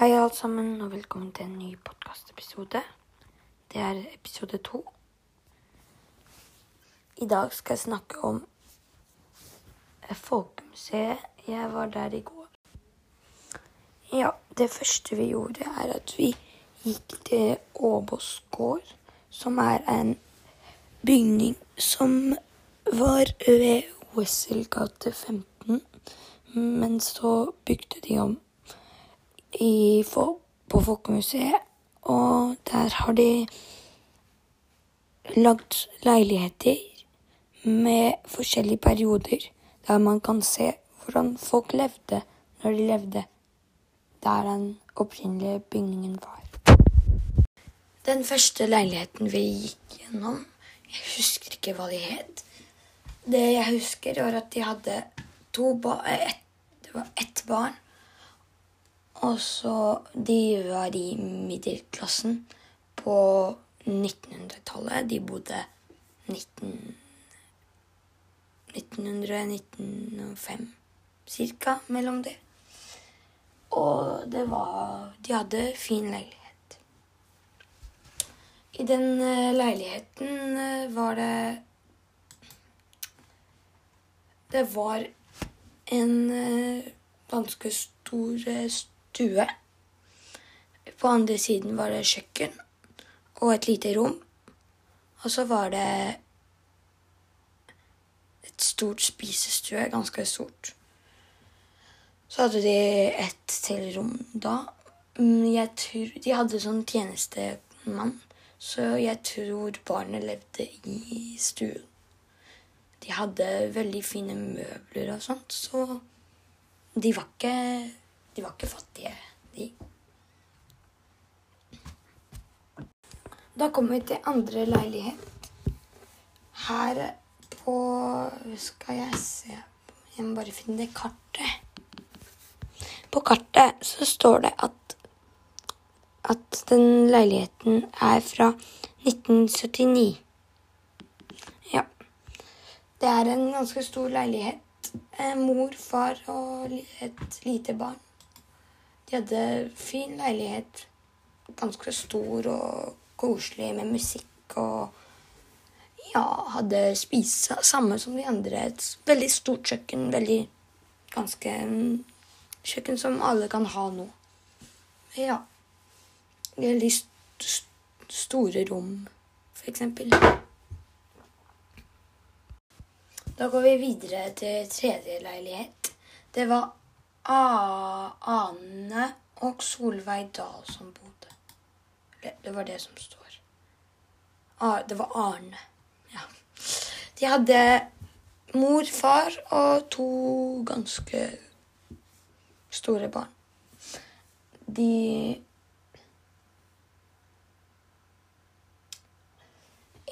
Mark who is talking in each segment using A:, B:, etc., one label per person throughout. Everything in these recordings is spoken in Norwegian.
A: Hei, alle sammen, og velkommen til en ny podkastepisode. Det er episode to. I dag skal jeg snakke om Folkemuseet. Jeg var der i går. Ja, det første vi gjorde, er at vi gikk til Åbås gård, som er en bygning som var ved Wesselgate 15. Men så bygde de om i, på Folkemuseet, og der har de lagd leiligheter med forskjellige perioder, der man kan se hvordan folk levde når de levde der den opprinnelige bygningen var. Den første leiligheten vi gikk gjennom, jeg husker ikke hva de het. Det jeg husker, var at de hadde to ba et, det var ett barn. Og så De var i middelklassen på 1900-tallet. De bodde 19... 1900-1905 cirka mellom det. Og det var De hadde fin leilighet. I den leiligheten var det Det var en ganske stor stue. På andre siden var det kjøkken og et lite rom. Og så var det et stort spisestue, ganske stort. Så hadde de et til rom da. Jeg tror, De hadde sånn tjenestemann, så jeg tror barnet levde i stuen. De hadde veldig fine møbler og sånt, så de var ikke, de var ikke fattige, de. Da kommer vi til andre leilighet. Her på Skal jeg se Jeg må bare finne det kartet. På kartet så står det at, at den leiligheten er fra 1979. Ja. Det er en ganske stor leilighet. Mor, far og et lite barn. De hadde fin leilighet. Ganske stor og koselig med musikk og Ja, hadde spise samme som de andre. Et veldig stort kjøkken. Veldig ganske Kjøkken som alle kan ha nå. Ja. Veldig st store rom, for eksempel. Da går vi videre til tredje leilighet. Det var Ane og Solveig Dahl som bodde. Det var det som står. Det var Arne. Ja. De hadde mor, far og to ganske store barn. De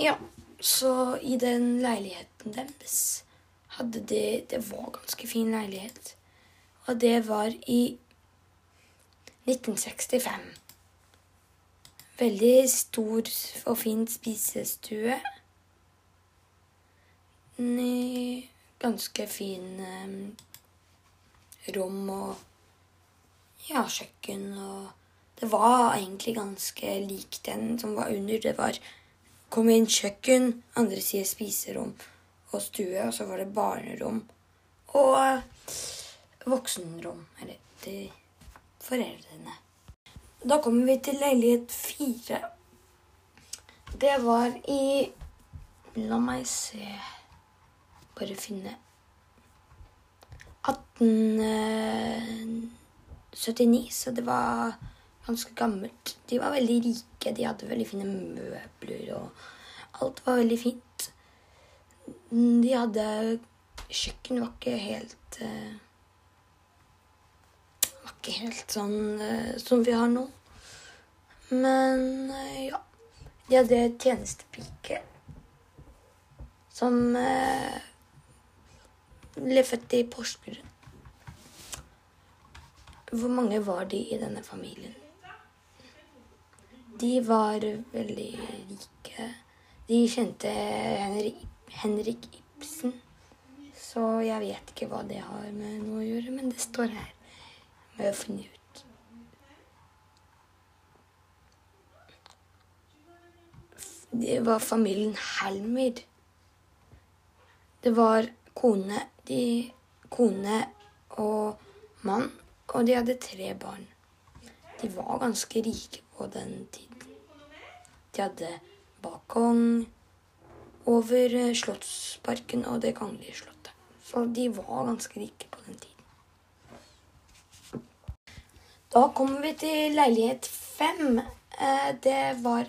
A: Ja, så i den leiligheten deres hadde de Det var ganske fin leilighet. Og det var i 1965. Veldig stor og fin spisestue. Ganske fin um, rom og ja, kjøkken og Det var egentlig ganske lik den som var under. Det var kom inn kjøkken, andre side spiserom og stue, og så var det barnerom og voksenrom. Eller til foreldrene. Da kommer vi til leilighet fire. Det var i La meg se Bare finne 1879, så det var ganske gammelt. De var veldig rike, de hadde veldig fine møbler, og alt var veldig fint. De hadde Kjøkken var ikke helt Var ikke helt sånn uh, som vi har nå. Men uh, ja. De hadde tjenestepike som ble født i Porsgrunn. Hvor mange var de i denne familien? De var veldig rike. De kjente Henrik, Henrik Ibsen. Så jeg vet ikke hva det har med noe å gjøre, men det står her har jeg funnet ut. Det var familien Helmer. Det var kone, de, kone og mann, og de hadde tre barn. De var ganske rike på den tiden. De hadde balkong over eh, Slottsparken og Det kongelige slottet. Så de var ganske rike på den tiden. Da kommer vi til leilighet fem. Eh, det var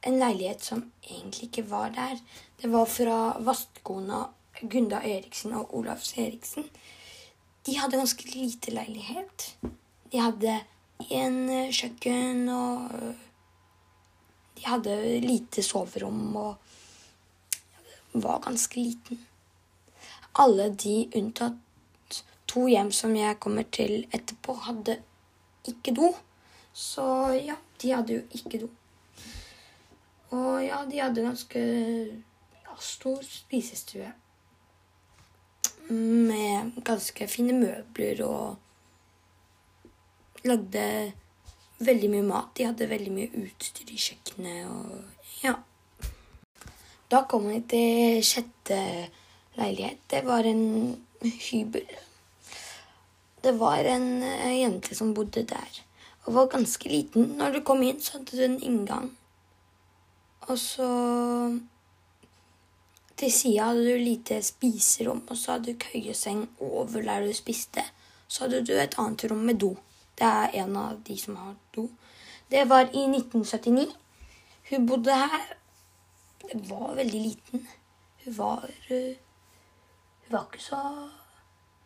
A: en leilighet som egentlig ikke var der. Det var fra vastkona Gunda Eriksen og Olafs Eriksen. De hadde ganske lite leilighet. De hadde en eh, kjøkken og eh, De hadde lite soverom og var ganske liten. Alle de unntatt to hjem som jeg kommer til etterpå, hadde ikke do. Så ja, de hadde jo ikke do. Og ja, de hadde ganske ja, stor spisestue. Med ganske fine møbler og lagde veldig mye mat. De hadde veldig mye utstyr i kjøkkenet og ja. Da kom vi til sjette leilighet. Det var en hybel. Det var en eh, jente som bodde der og var ganske liten. Når du kom inn, så hadde du en inngang. Og så Til sida hadde du lite spiserom, og så hadde du køyeseng over der du spiste. Så hadde du et annet rom med do. Det er en av de som har do. Det var i 1979. Hun bodde her. Det var veldig liten. Hun var Hun var ikke så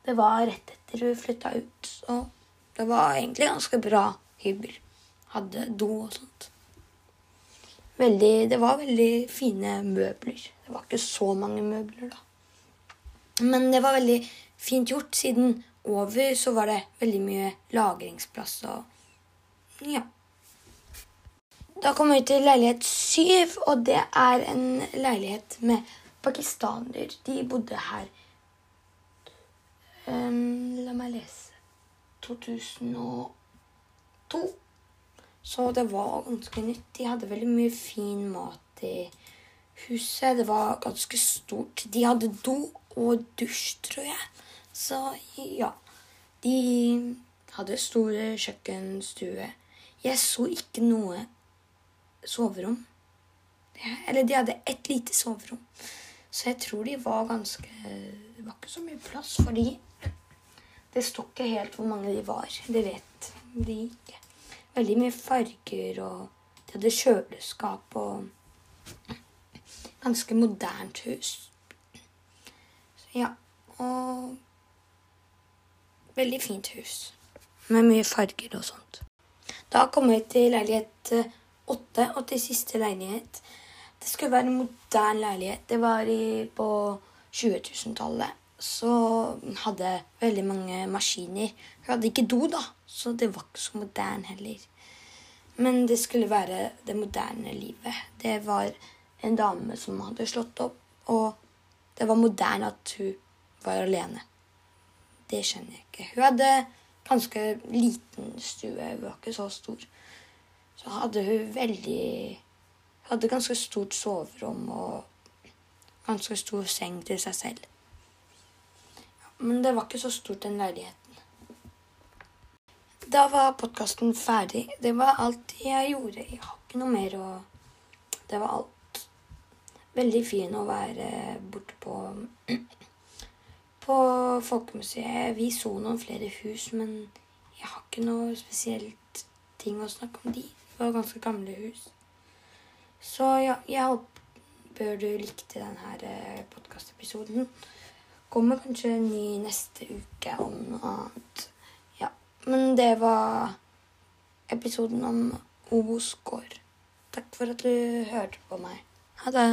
A: Det var rett etter hun flytta ut, så det var egentlig ganske bra hybel. Hadde do og sånt. Veldig, det var veldig fine møbler. Det var ikke så mange møbler, da. Men det var veldig fint gjort, siden over så var det veldig mye lagringsplass og Ja. Da kommer vi til leilighet syv, og det er en leilighet med pakistanere. De bodde her um, La meg lese 2002. Så det var ganske nytt. De hadde veldig mye fin mat i huset. Det var ganske stort. De hadde do og dusj, tror jeg. Så ja. De hadde store kjøkkenstue. Jeg så ikke noe soverom. Eller de hadde ett lite soverom. Så jeg tror de var ganske Det var ikke så mye plass for de. Det sto ikke helt hvor mange de var. Det vet de ikke veldig mye farger, og de hadde kjøleskap og ganske modernt hus. Så ja. Og veldig fint hus. Med mye farger og sånt. Da kom jeg til leilighet eh, åtte, og til siste leilighet. Det skulle være en moderne leilighet. Det var i, på 20 000-tallet. Så hadde veldig mange maskiner. Hun hadde ikke do, da, så det var ikke så moderne heller. Men det skulle være det moderne livet. Det var en dame som hadde slått opp, og det var moderne at hun var alene. Det skjønner jeg ikke. Hun hadde ganske liten stue. Hun var ikke så stor. Så hadde hun veldig Hun hadde ganske stort soverom og ganske stor seng til seg selv. Men det var ikke så stort, den leiligheten. Da var podkasten ferdig. Det var alt jeg gjorde. Jeg har ikke noe mer å Det var alt. Veldig fin å være borte på på Folkemuseet. Vi så noen flere hus, men jeg har ikke noe spesielt ting å snakke om de. Det var ganske gamle hus. Så ja, jeg håper du likte denne eh, podkastepisoden. Kommer kanskje en ny neste uke om noe annet. Ja. Men det var episoden om Obos gård. Takk for at du hørte på meg. Ha det.